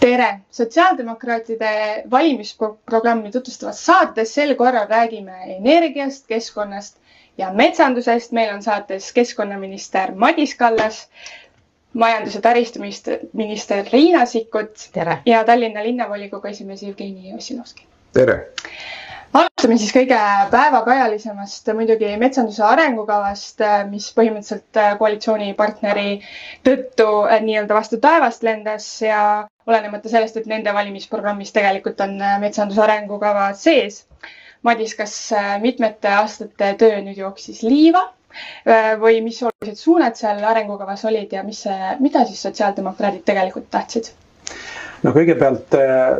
tere, sotsiaaldemokraatide valimisprogrammi tutvustavas saates sel korral räägime energiast, keskkonnast ja metsandusest. meil on saates keskkonnaminister Madis Kallas, majandus- ja taristuminister Riina Sikkut ja Tallinna linnavolikogu esimees Jevgeni Ossinovski. tere alustame siis kõige päevakajalisemast muidugi metsanduse arengukavast, mis põhimõtteliselt koalitsioonipartneri tõttu nii-öelda vastu taevast lendas ja olenemata sellest, et nende valimisprogrammis tegelikult on metsanduse arengukava sees. Madis, kas mitmete aastate töö nüüd jooksis liiva või mis olulised suunad seal arengukavas olid ja mis, mida siis sotsiaaldemokraadid tegelikult tahtsid? no kõigepealt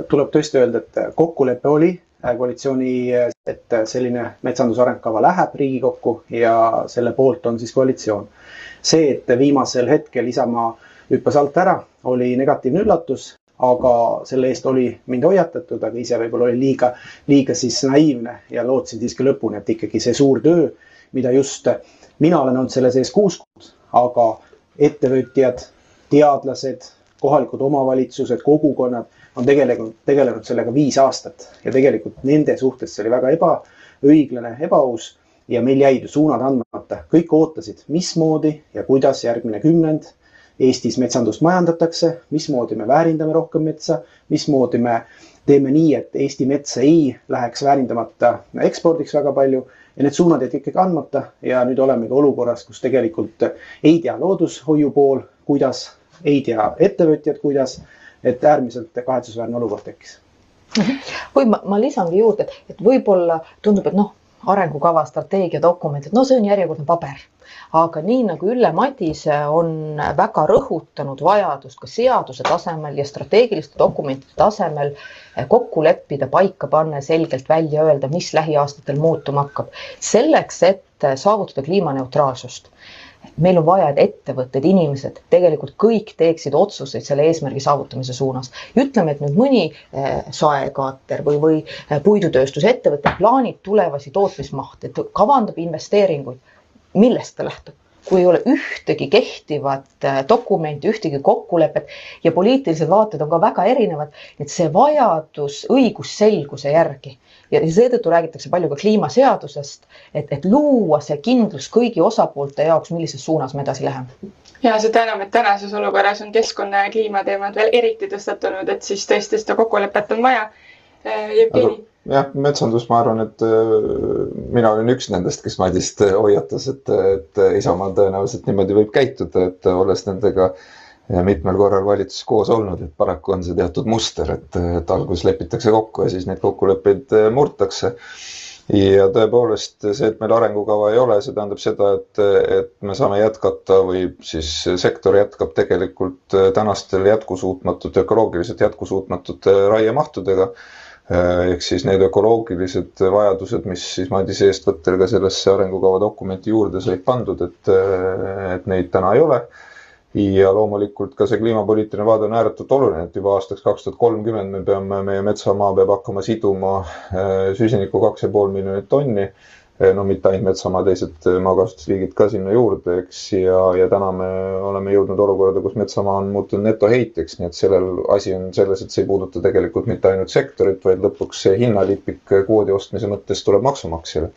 tuleb tõesti öelda, et kokkulepe oli Äh, koalitsiooni, et selline metsanduse arengukava läheb Riigikokku ja selle poolt on siis koalitsioon. see, et viimasel hetkel Isamaa hüppas alt ära, oli negatiivne üllatus, aga selle eest oli mind hoiatatud, aga ise võib-olla oli liiga, liiga siis naiivne ja lootsin siiski lõpuni, et ikkagi see suur töö, mida just mina olen olnud selle sees kuus kuud, aga ettevõtjad, teadlased, kohalikud omavalitsused, kogukonnad on tegelikult tegelenud sellega viis aastat ja tegelikult nende suhtes see oli väga ebaõiglane, ebaaus ja meil jäid ju suunad andmata. kõik ootasid, mismoodi ja kuidas järgmine kümnend Eestis metsandust majandatakse, mismoodi me väärindame rohkem metsa, mismoodi me teeme nii, et Eesti metsa ei läheks väärindamata ekspordiks väga palju ja need suunad jäid ikkagi andmata ja nüüd olemegi olukorras, kus tegelikult ei tea loodushoiu pool, kuidas, ei tea ettevõtjad, kuidas et äärmiselt kahetsusväärne olukord tekkis. või ma, ma lisangi juurde, et, et võib-olla tundub, et noh, arengukava, strateegiadokument, et no see on järjekordne paber. aga nii nagu Ülle Madise on väga rõhutanud vajadust ka seaduse tasemel ja strateegiliste dokumentide tasemel kokku leppida, paika panna ja selgelt välja öelda, mis lähiaastatel muutuma hakkab. selleks, et saavutada kliimaneutraalsust meil on vaja, et ettevõtted, inimesed tegelikult kõik teeksid otsuseid selle eesmärgi saavutamise suunas. ütleme, et nüüd mõni eh, saekaater või, või eh, puidutööstusettevõte plaanib tulevasi tootmismahte, kavandab investeeringuid. millest ta lähtub? Kui ei ole ühtegi kehtivat eh, dokumenti, ühtegi kokkulepet ja poliitilised vaated on ka väga erinevad, et see vajadus õigusselguse järgi ja seetõttu räägitakse palju ka kliimaseadusest, et, et luua see kindlus kõigi osapoolte jaoks, millises suunas me edasi läheme. ja seda enam, et tänases olukorras on keskkonna ja kliimateemad veel eriti tõstatunud, et siis tõesti seda kokkulepet on vaja. Äh, Jevgeni jah, metsandus, ma arvan, et äh, mina olen üks nendest, kes Madist hoiatas, et, et Isamaal tõenäoliselt niimoodi võib käituda, et olles nendega äh, mitmel korral valitsuses koos olnud, et paraku on see teatud muster, et, et alguses lepitakse kokku ja siis neid kokkuleppeid murtakse. ja tõepoolest see, et meil arengukava ei ole, see tähendab seda, et, et me saame jätkata või siis sektor jätkab tegelikult tänastel jätkusuutmatute, ökoloogiliselt jätkusuutmatute raiemahtudega ehk siis need ökoloogilised vajadused, mis siis Madis eestvõttel ka sellesse arengukava dokumenti juurde said pandud, et, et neid täna ei ole ja loomulikult ka see kliimapoliitiline vaade on ääretult oluline, et juba aastaks kaks tuhat kolmkümmend me peame, meie metsamaa peab hakkama siduma äh, süsinikku kaks ja pool miljonit tonni. Äh, no mitte ainult metsamaa, teised maakasutusliigid ka sinna juurde, eks, ja, ja täna me oleme jõudnud olukorda, kus metsamaa on muutunud netoheitjaks, nii et sellel asi on selles, et see ei puuduta tegelikult mitte ainult sektorit, vaid lõpuks see hinnalipik kvoodi ostmise mõttes tuleb maksumaksjale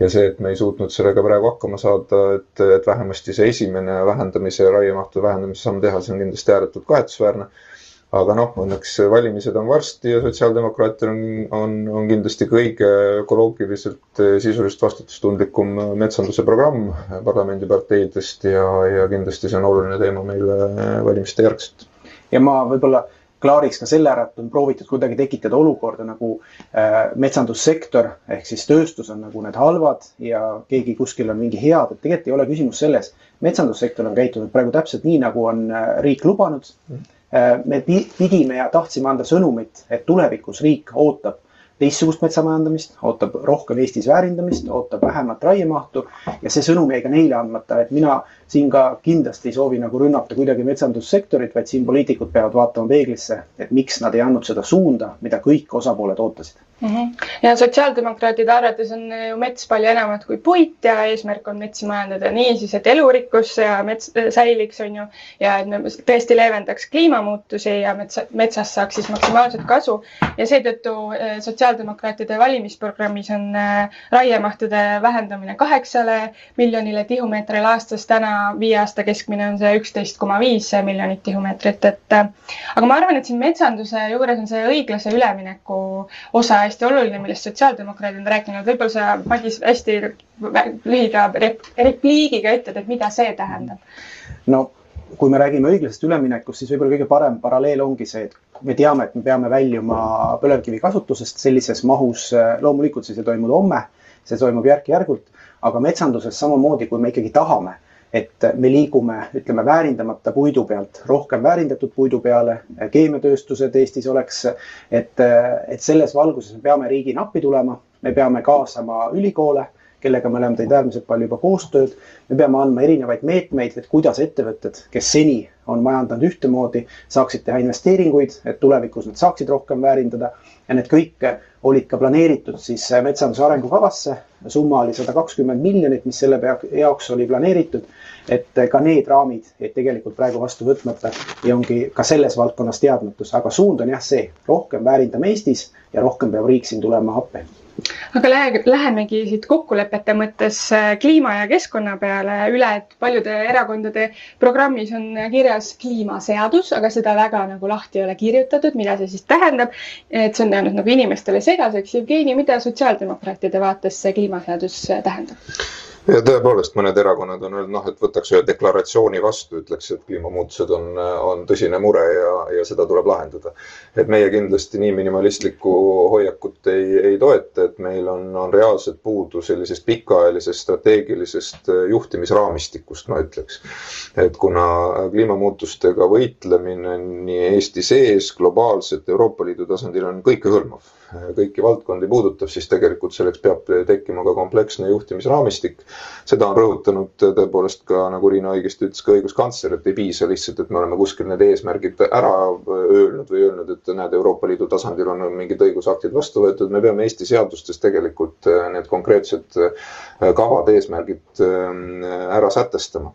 ja see, et me ei suutnud sellega praegu hakkama saada, et, et vähemasti see esimene vähendamise, raiemahtude vähendamise samm teha, see on kindlasti ääretult kahetsusväärne. Aga noh, õnneks valimised on varsti ja sotsiaaldemokraatidel on, on, on kindlasti kõige ökoloogiliselt sisuliselt vastutustundlikum metsanduse programm parlamendiparteidest ja, ja kindlasti see on oluline teema meile valimiste järgselt. ja ma võib-olla klaariks ka selle ära, et on proovitud kuidagi tekitada olukorda nagu äh, metsandussektor ehk siis tööstus on nagu need halvad ja keegi kuskil on mingi head, et tegelikult ei ole küsimus selles. metsandussektor on käitunud praegu täpselt nii, nagu on äh, riik lubanud äh,. me pidime ja tahtsime anda sõnumit, et tulevikus riik ootab teistsugust metsamajandamist, ootab rohkem Eestis väärindamist, ootab vähemat raiemahtu ja see sõnum jäi ka neile andmata, et mina siin ka kindlasti ei soovi nagu rünnata kuidagi metsandussektorit, vaid siin poliitikud peavad vaatama peeglisse, et miks nad ei andnud seda suunda, mida kõik osapooled ootasid mm. -hmm. ja sotsiaaldemokraatide arvates on ju mets palju enamat kui puit ja eesmärk on metsi majandada nii siis, et elurikkus ja mets säiliks, on ju, ja et me tõesti leevendaks kliimamuutusi ja metsa, metsast saaks siis maksimaalset kasu ja seetõttu eh, sotsiaaldemokraatide valimisprogrammis on eh, raiemahtude vähendamine kaheksale miljonile tihumeetrile aastas. täna viie aasta keskmine on see üksteist koma viis miljonit tihumeetrit, et eh, aga ma arvan, et siin metsanduse juures on see õiglase ülemineku osa hästi oluline, millest sotsiaaldemokraadid on rääkinud. võib-olla sa, Madis, hästi lühida repliigiga ütled, et mida see tähendab? no kui me räägime õiglasest üleminekust, siis võib-olla kõige parem paralleel ongi see, et me teame, et me peame väljuma põlevkivi kasutusest sellises mahus. loomulikult siis ei toimu homme, see toimub järk-järgult, aga metsanduses samamoodi, kui me ikkagi tahame et me liigume, ütleme, väärindamata puidu pealt rohkem väärindatud puidu peale, keemiatööstused Eestis oleks, et, et selles valguses me peame riigina appi tulema, me peame kaasama ülikoole, kellega me oleme teinud äärmiselt palju juba koostööd. me peame andma erinevaid meetmeid, et kuidas ettevõtted, kes seni on majandanud ühtemoodi, saaksid teha investeeringuid, et tulevikus nad saaksid rohkem väärindada ja need kõik olid ka planeeritud siis metsanduse arengukavasse. summa oli sada kakskümmend miljonit, mis selle jaoks oli planeeritud. et ka need raamid jäid tegelikult praegu vastu võtmata ja ongi ka selles valdkonnas teadmatus, aga suund on jah see, rohkem väärindame Eestis ja rohkem peab riik siin tulema appi aga lähe, lähemegi siit kokkulepete mõttes äh, kliima ja keskkonna peale üle, et paljude erakondade programmis on kirjas kliimaseadus, aga seda väga nagu lahti ei ole kirjutatud, mida see siis tähendab. et see on jäänud nagu inimestele segaseks. Jevgeni, mida sotsiaaldemokraatide vaates see kliimaseadus tähendab? Ja tõepoolest, mõned erakonnad on öelnud, noh, et võtaks ühe deklaratsiooni vastu, ütleks, et kliimamuutused on, on tõsine mure ja, ja seda tuleb lahendada. et meie kindlasti nii minimalistlikku hoiakut ei, ei toeta, et meil on, on reaalselt puudu sellisest pikaajalisest strateegilisest juhtimisraamistikust, ma ütleks. et kuna kliimamuutustega võitlemine nii Eesti sees, globaalselt, Euroopa Liidu tasandil on kõikehõlmav kõiki valdkondi puudutab, siis tegelikult selleks peab tekkima ka kompleksne juhtimisraamistik. seda on rõhutanud tõepoolest ka, nagu Riina õigesti ütles, ka õiguskantsler, et ei piisa lihtsalt, et me oleme kuskil need eesmärgid ära öelnud või öelnud, et näed, Euroopa Liidu tasandil on mingid õigusaktid vastu võetud, me peame Eesti seadustes tegelikult need konkreetsed kavad, eesmärgid ära sätestama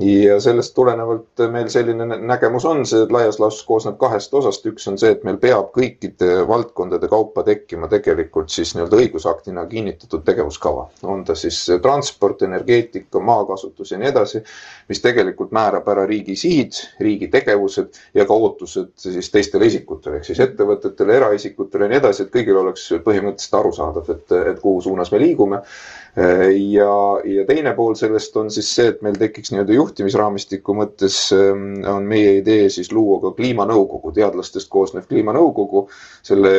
ja sellest tulenevalt meil selline nägemus on, see laias laastus koosneb kahest osast, üks on see, et meil peab kõikide valdkondade kaupa tekkima tegelikult siis nii-öelda õigusaktina kinnitatud tegevuskava. on ta siis transport, energeetika, maakasutus ja nii edasi, mis tegelikult määrab ära riigi sihid, riigi tegevused ja ka ootused siis teistele isikutele ehk siis ettevõtetele, eraisikutele ja nii edasi, et kõigil oleks põhimõtteliselt arusaadav, et, et kuhu suunas me liigume ja, ja teine pool sellest on siis see, et meil tekiks nii-öelda juhtimisraamistiku mõttes ähm, on meie idee siis luua ka kliimanõukogu, teadlastest koosnev kliimanõukogu. selle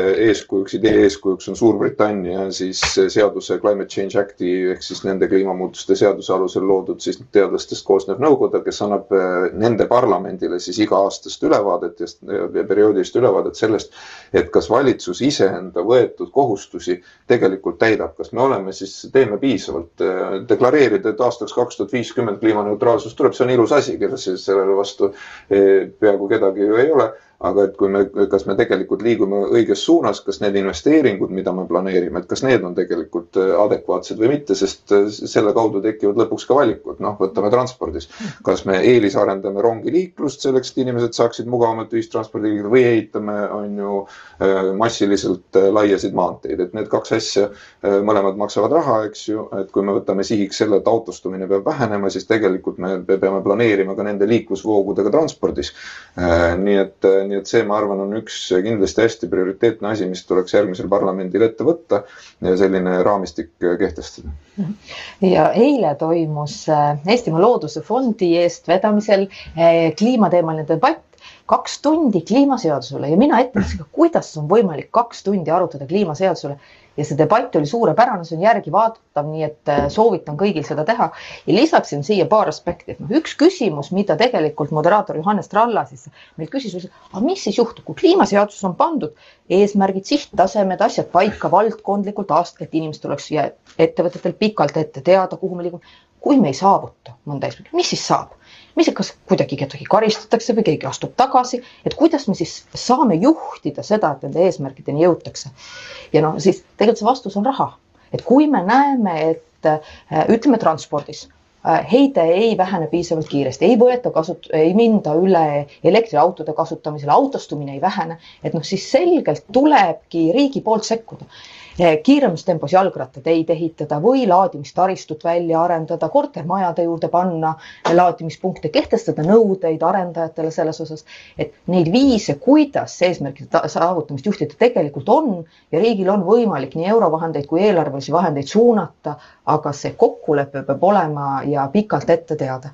eeskujuks, idee eeskujuks on Suurbritannia siis seaduse Climate Change Acti ehk siis nende kliimamuutuste seaduse alusel loodud siis teadlastest koosnev nõukogu, kes annab äh, nende parlamendile siis iga-aastast ülevaadet ja perioodilist ülevaadet sellest, et kas valitsus iseenda võetud kohustusi tegelikult täidab, kas me oleme siis, teeme piisavalt. deklareerida, et aastaks kaks tuhat viiskümmend kliimaneutraalsus tuleb, see on ilus asi, keda sellele vastu eh, peaaegu kedagi ju ei ole aga et kui me, kas me tegelikult liigume õiges suunas, kas need investeeringud, mida me planeerime, et kas need on tegelikult äh, adekvaatsed või mitte, sest äh, selle kaudu tekivad lõpuks ka valikud, noh, võtame transpordis. kas me eelisarendame rongiliiklust selleks, et inimesed saaksid mugavamalt ühistranspordi liikuda või ehitame, on ju, äh, massiliselt laiasid maanteid, et need kaks asja mõlemad maksavad raha, eks ju, et kui me võtame sihiks selle, et autostumine peab vähenema, siis tegelikult me peame planeerima ka nende liiklusvoogudega transpordis. nii et nii et see, ma arvan, on üks kindlasti hästi prioriteetne asi, mis tuleks järgmisel parlamendil ette võtta ja selline raamistik kehtestada. ja eile toimus äh, Eestimaa Looduse Fondi eestvedamisel äh, kliimateemaline debatt kaks tundi kliimaseadusele ja mina ette mõtlesin, kuidas on võimalik kaks tundi arutada kliimaseadusele ja see debatt oli suurepärane, see on järgi vaadatav, nii et äh, soovitan kõigil seda teha. ja lisaksin siia paar aspekti, et noh, üks küsimus, mida tegelikult moderaator Johannes Tralla siis meilt küsis, aga mis siis juhtub, kui kliimaseaduses on pandud eesmärgid, sihttasemed, asjad paika valdkondlikult, et inimestel oleks ja ettevõtetel pikalt ette teada, kuhu me liigume. kui me ei saavuta mõnda eesmärki, mis siis saab? Mis, kas kuidagi kedagi karistatakse või keegi astub tagasi, et kuidas me siis saame juhtida seda, et nende eesmärkideni jõutakse. ja noh, siis tegelikult see vastus on raha, et kui me näeme, et äh, ütleme transpordis heide ei vähene piisavalt kiiresti, ei võeta kasut-, ei minda üle elektriautode kasutamisele, autostumine ei vähene, et noh, siis selgelt tulebki riigi poolt sekkuda. Kiiremas tempos jalgrattateid ehitada või laadimistaristut välja arendada, kortermajade juurde panna laadimispunkte, kehtestada nõudeid arendajatele selles osas, et neid viise, kuidas eesmärkide saavutamist juhtida, tegelikult on ja riigil on võimalik nii eurovahendeid kui eelarvelisi vahendeid suunata, aga see kokkulepe peab olema ja pikalt ette teada.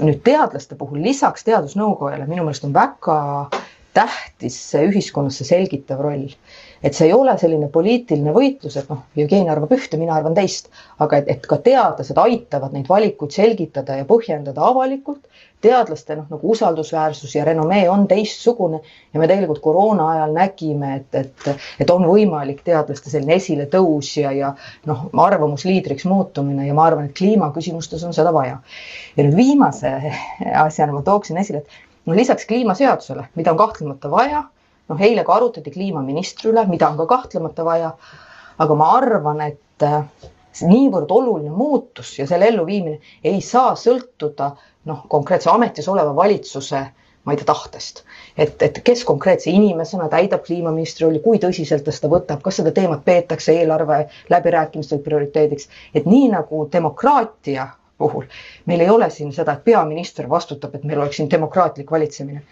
nüüd teadlaste puhul lisaks teadusnõukojale minu meelest on väga tähtis see ühiskonnas see selgitav roll et see ei ole selline poliitiline võitlus, et noh, Jevgeni arvab ühte, mina arvan teist, aga et, et ka teadlased aitavad neid valikuid selgitada ja põhjendada avalikult. teadlaste noh, nagu usaldusväärsus ja renomee on teistsugune ja me tegelikult koroona ajal nägime, et, et, et on võimalik teadlaste selline esiletõus ja, ja noh, arvamusliidriks muutumine ja ma arvan, et kliimaküsimustes on seda vaja. ja nüüd viimase asjana ma tooksin esile, et no lisaks kliimaseadusele, mida on kahtlemata vaja noh, eile ka arutati kliimaministri üle, mida on ka kahtlemata vaja. aga ma arvan, et äh, niivõrd oluline muutus ja selle elluviimine ei saa sõltuda noh, konkreetse ametis oleva valitsuse ma ei tea, tahtest. et, et kes konkreetse inimesena täidab kliimaministri rolli, kui tõsiselt ta seda võtab, kas seda teemat peetakse eelarve läbirääkimistel prioriteediks, et nii nagu demokraatia puhul meil ei ole siin seda, et peaminister vastutab, et meil oleks siin demokraatlik valitsemine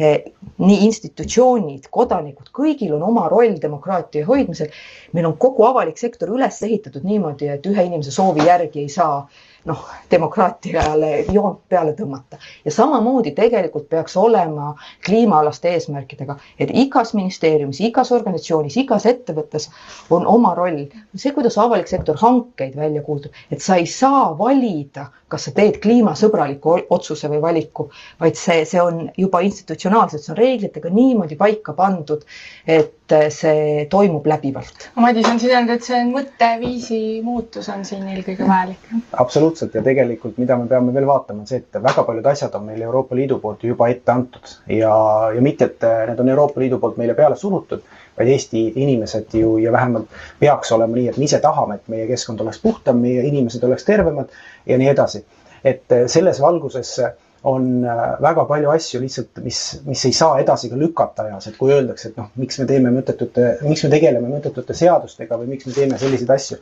nii institutsioonid, kodanikud, kõigil on oma roll demokraatia hoidmisel. meil on kogu avalik sektor üles ehitatud niimoodi, et ühe inimese soovi järgi ei saa noh, demokraatiale joont peale tõmmata ja samamoodi tegelikult peaks olema kliimaalaste eesmärkidega, et igas ministeeriumis, igas organisatsioonis, igas ettevõttes on oma roll. see, kuidas avalik sektor hankeid välja kuulutab, et sa ei saa valida, kas sa teed kliimasõbraliku otsuse või valiku, vaid see, see on juba institutsionaalselt, see on reeglitega niimoodi paika pandud, et see toimub läbivalt. Madis on sidanud, et see mõtteviisi muutus on siin eelkõige vajalik. absoluutselt ja tegelikult, mida me peame veel vaatama, on see, et väga paljud asjad on meile Euroopa Liidu poolt juba ette antud ja, ja mitte, et need on Euroopa Liidu poolt meile peale surutud, vaid Eesti inimesed ju ja vähemalt peaks olema nii, et me ise tahame, et meie keskkond oleks puhtam, meie inimesed oleks tervemad ja nii edasi. et selles valguses on väga palju asju lihtsalt, mis, mis ei saa edasi ka lükata ajas, et kui öeldakse, et noh, miks me teeme mõttetute, miks me tegeleme mõttetute seadustega või miks me teeme selliseid asju.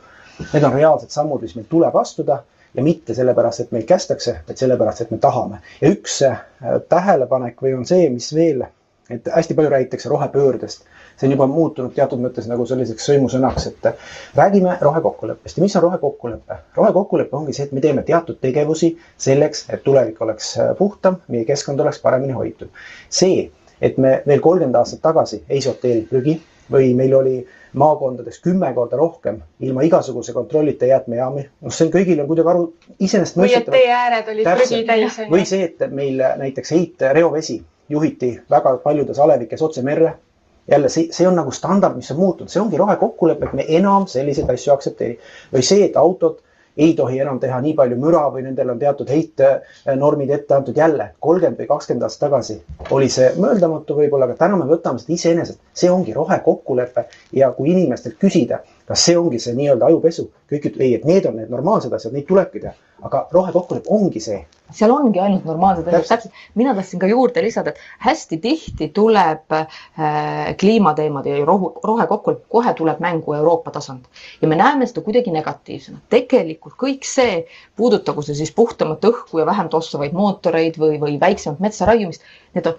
Need on reaalsed sammud, mis meil tuleb astuda ja mitte sellepärast, et meid kästakse, vaid sellepärast, et me tahame. ja üks äh, tähelepanek või on see, mis veel, et hästi palju räägitakse rohepöördest. see on juba muutunud teatud mõttes nagu selliseks sõimusõnaks, et räägime rohekokkuleppest ja mis on rohekokkulepe? rohekokkulepe ongi see, et me teeme teatud tegevusi selleks, et tulevik oleks äh, puhtam, meie keskkond oleks paremini hoitud. see, et me veel kolmkümmend aastat tagasi ei sorteeri prügi või meil oli äh, maakondades kümme korda rohkem ilma igasuguse kontrollita jäätmejaami. noh, see on kõigil on kuidagi aru, iseenesestmõistetav. või et tee ääred olid prügi täis. või see, et meil näiteks heit reovesi juhiti väga paljudes alevikes otse merre. jälle see, see on nagu standard, mis on muutunud, see ongi rohekokkulepe, et me enam selliseid asju aktsepteeri. või see, et autod ei tohi enam teha nii palju müra või nendel on teatud heitenormid ette antud jälle. kolmkümmend või kakskümmend aastat tagasi oli see mõeldamatu võib-olla, aga täna me võtame seda iseenesest. see ongi rohekokkulepe ja kui inimestelt küsida, kas see ongi see nii-öelda ajupesu, kõik ütlevad ei, et need on need normaalsed asjad, neid tulebki teha aga rohekokkulepe ongi see. seal ongi ainult normaalsed asjad, täpselt. mina tahtsin ka juurde lisada, et hästi tihti tuleb äh, kliimateemad ja rohu, rohekokkulepe, kohe tuleb mängu Euroopa tasand ja me näeme seda kuidagi negatiivsena. tegelikult kõik see, puudutagu see siis puhtamat õhku ja vähem tossavaid mootoreid või, või väiksemat metsa raiumist, need on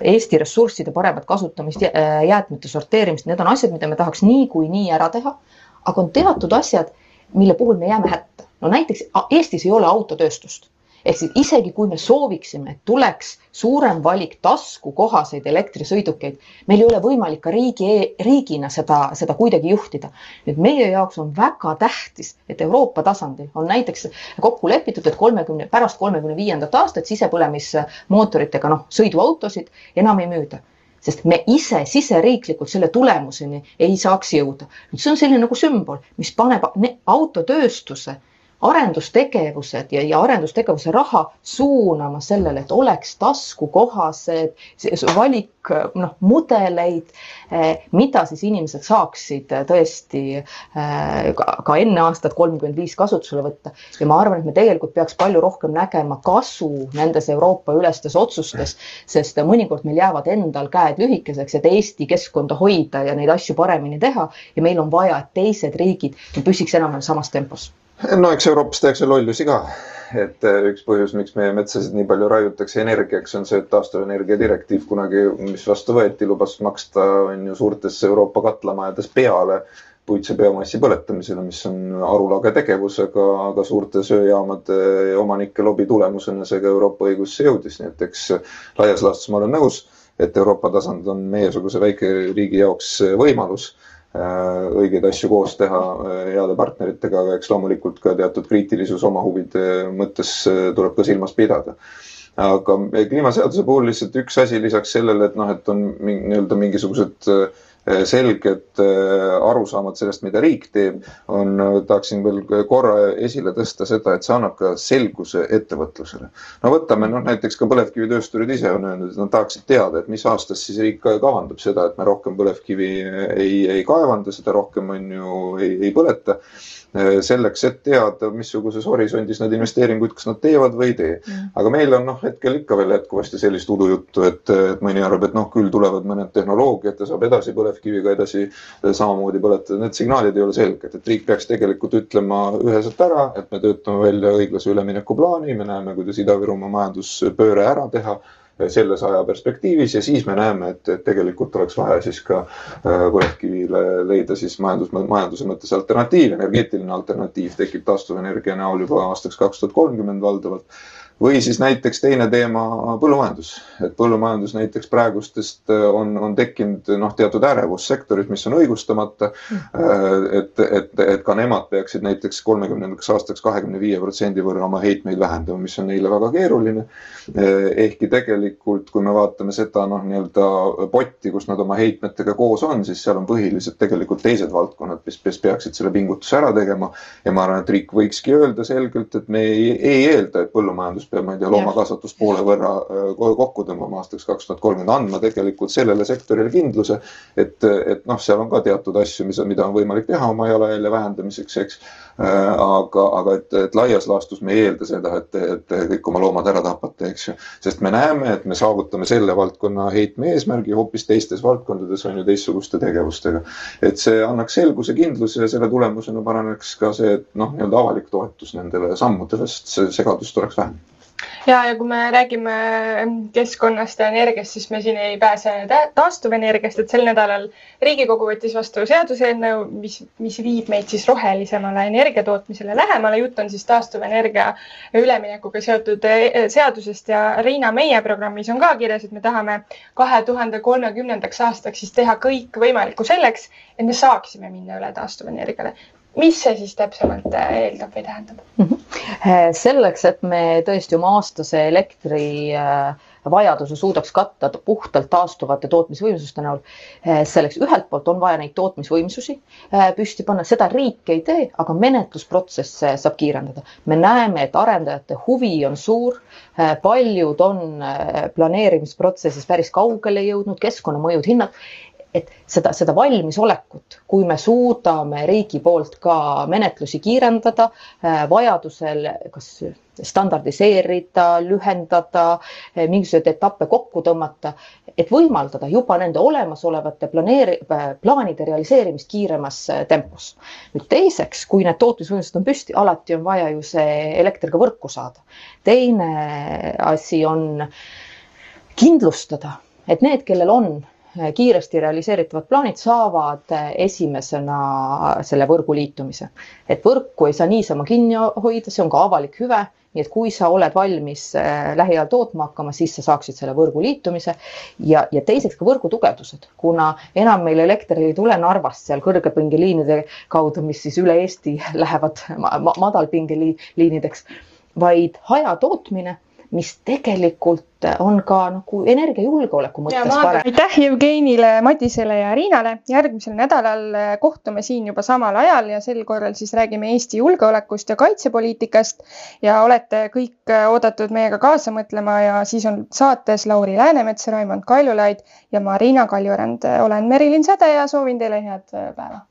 Eesti ressursside paremat kasutamist, jäätmete sorteerimist, need on asjad, mida me tahaks niikuinii ära teha. aga on teatud asjad, mille puhul me jääme hätta no näiteks Eestis ei ole autotööstust ehk siis isegi kui me sooviksime, et tuleks suurem valik taskukohaseid elektrisõidukeid, meil ei ole võimalik ka riigi, riigina seda, seda kuidagi juhtida. nüüd meie jaoks on väga tähtis, et Euroopa tasandil on näiteks kokku lepitud, et kolmekümne, pärast kolmekümne viiendat aastat sisepõlemismootoritega noh, sõiduautosid enam ei müüda sest me ise siseriiklikult selle tulemuseni ei saaks jõuda. see on selline nagu sümbol, mis paneb autotööstuse arendustegevused ja, ja arendustegevuse raha suunama sellele, et oleks taskukohased valik, noh, mudeleid, eh, mida siis inimesed saaksid tõesti eh, ka enne aastat kolmkümmend viis kasutusele võtta. ja ma arvan, et me tegelikult peaks palju rohkem nägema kasu nendes Euroopa ülestes otsustes, sest mõnikord meil jäävad endal käed lühikeseks, et Eesti keskkonda hoida ja neid asju paremini teha ja meil on vaja, et teised riigid püsiks enam-vähem samas tempos no eks Euroopas tehakse lollusi ka, et eh, üks põhjus, miks meie metsasid nii palju raiutakse energiaks, on see, et taastuvenergia direktiiv kunagi, mis vastu võeti, lubas maksta, on ju, suurtes Euroopa katlamajades peale puitse biomassi põletamisele, mis on arulage tegevus, aga, aga suurte söejaamade omanike lobi tulemusena see ka Euroopa õigusse jõudis, nii et eks laias laastus ma olen nõus, et Euroopa tasand on meiesuguse väikeriigi jaoks võimalus õigeid asju koos teha äh, heade partneritega, aga eks loomulikult ka teatud kriitilisus oma huvide mõttes äh, tuleb ka silmas pidada. aga kliimaseaduse puhul lihtsalt üks asi lisaks sellele, et noh, et on nii-öelda mingisugused äh, selged eh, arusaamad sellest, mida riik teeb, on, tahaksin veel korra esile tõsta seda, et see annab ka selguse ettevõtlusele. no võtame noh, näiteks ka põlevkivitöösturid ise on öelnud, et nad tahaksid teada, et mis aastast siis riik kavandab seda, et me rohkem põlevkivi ei, ei kaevanda, seda rohkem on ju ei, ei põleta. Äh, selleks, et teada, missuguses horisondis nad investeeringuid, kas nad teevad või ei tee. Mm.. aga meil on noh, hetkel ikka veel jätkuvasti sellist udujuttu, et, et mõni arvab, et noh, küll tulevad mõned tehnoloogiad ja saab edasi põlevkiviga edasi samamoodi põletada. Need signaalid ei ole selged, et riik peaks tegelikult ütlema üheselt ära, et me töötame välja õiglase ülemineku plaani, me näeme, kuidas Ida-Virumaa majanduspööre ära teha selles aja perspektiivis ja siis me näeme, et, et tegelikult oleks vaja siis ka äh, põlevkivile leida siis majandus, majanduse mõttes alternatiiv, energeetiline alternatiiv tekib taastuvenergia näol juba aastaks kaks tuhat kolmkümmend valdavalt või siis näiteks teine teema, põllumajandus. et põllumajandus näiteks praegustest äh, on, on tekkinud noh, teatud ärevussektorid, mis on õigustamata. Äh, et, et, et ka nemad peaksid näiteks kolmekümnendaks aastaks kahekümne viie protsendi võrra oma heitmeid vähendama, mis on neile väga keeruline. Äh, ehkki tegelikult, kui me vaatame seda noh, nii-öelda potti, kus nad oma heitmetega koos on, siis seal on põhiliselt tegelikult teised valdkonnad, mis, mis peaksid selle pingutuse ära tegema. ja ma arvan, et riik võikski öelda selgelt, et me ei, ei eelda, et põllumajandus peab, ma ei tea, loomakasvatust poole võrra kokku tõmbama aastaks kaks tuhat kolmkümmend, andma tegelikult sellele sektorile kindluse. et, et noh, seal on ka teatud asju, mis, mida on võimalik teha oma jalajälje vähendamiseks, eks. Aga, aga et, et laias laastus me ei eelda seda, et, et kõik oma loomad ära tapate, eks ju. sest me näeme, et me saavutame selle valdkonna heitme eesmärgi hoopis teistes valdkondades on ju teistsuguste tegevustega. et see annaks selguse, kindluse ja selle tulemusena paraneks ka see, et noh, nii-öelda avalik toetus nendele sammudele, sest segadust oleks vähem ja, ja kui me räägime keskkonnast ja energiast, siis me siin ei pääse taastuvenergiast, et sel nädalal Riigikogu võttis vastu seaduseelnõu, mis, mis viib meid siis rohelisemale energiatootmisele lähemale. jutt on siis taastuvenergia üleminekuga seotud e, seadusest ja Riina, meie programmis on ka kirjas, et me tahame kahe tuhande kolmekümnendaks aastaks siis teha kõik võimalikku selleks, et me saaksime minna üle taastuvenergiale mis see siis täpsemalt äh, eeldab või tähendab mm? -hmm. selleks, et me tõesti oma aastase elektri äh, vajaduse suudaks katta puhtalt taastuvate tootmisvõimsuste näol. selleks ühelt poolt on vaja neid tootmisvõimsusi püsti panna, seda riik ei tee, aga menetlusprotsesse saab kiirendada. me näeme, et arendajate huvi on suur, paljud on planeerimisprotsessis päris kaugele jõudnud, keskkonnamõjud, hinnad et seda, seda valmisolekut, kui me suudame riigi poolt ka menetlusi kiirendada, äh, vajadusel kas standardiseerida, lühendada, äh, mingisuguseid etappe kokku tõmmata, et võimaldada juba nende olemasolevate planeeri-, äh, plaanide realiseerimist kiiremas tempos. nüüd teiseks, kui need tootmisvõimsused on püsti, alati on vaja ju see elekter ka võrku saada. teine asi on kindlustada, et need, kellel on kiiresti realiseeritavad plaanid saavad esimesena selle võrgu liitumise. et võrku ei saa niisama kinni hoida, see on ka avalik hüve, nii et kui sa oled valmis äh, lähiajal tootma hakkama, siis sa saaksid selle võrgu liitumise. Ja, ja teiseks ka võrgu tugevdused, kuna enam meil elekter ei tule Narvast seal kõrgepingeliinide kaudu, mis siis üle Eesti lähevad madalpingeliinideks, vaid hajatootmine mis tegelikult on ka nagu energiajulgeoleku mõttes parem. aitäh Jevgenile, Matisele ja Riinale. järgmisel nädalal kohtume siin juba samal ajal ja sel korral siis räägime Eesti julgeolekust ja kaitsepoliitikast ja olete kõik oodatud meiega kaasa mõtlema ja siis on saates Lauri Läänemets, Raimond Kaljulaid ja Marina Kaljurand. olen Merilin Säde ja soovin teile head päeva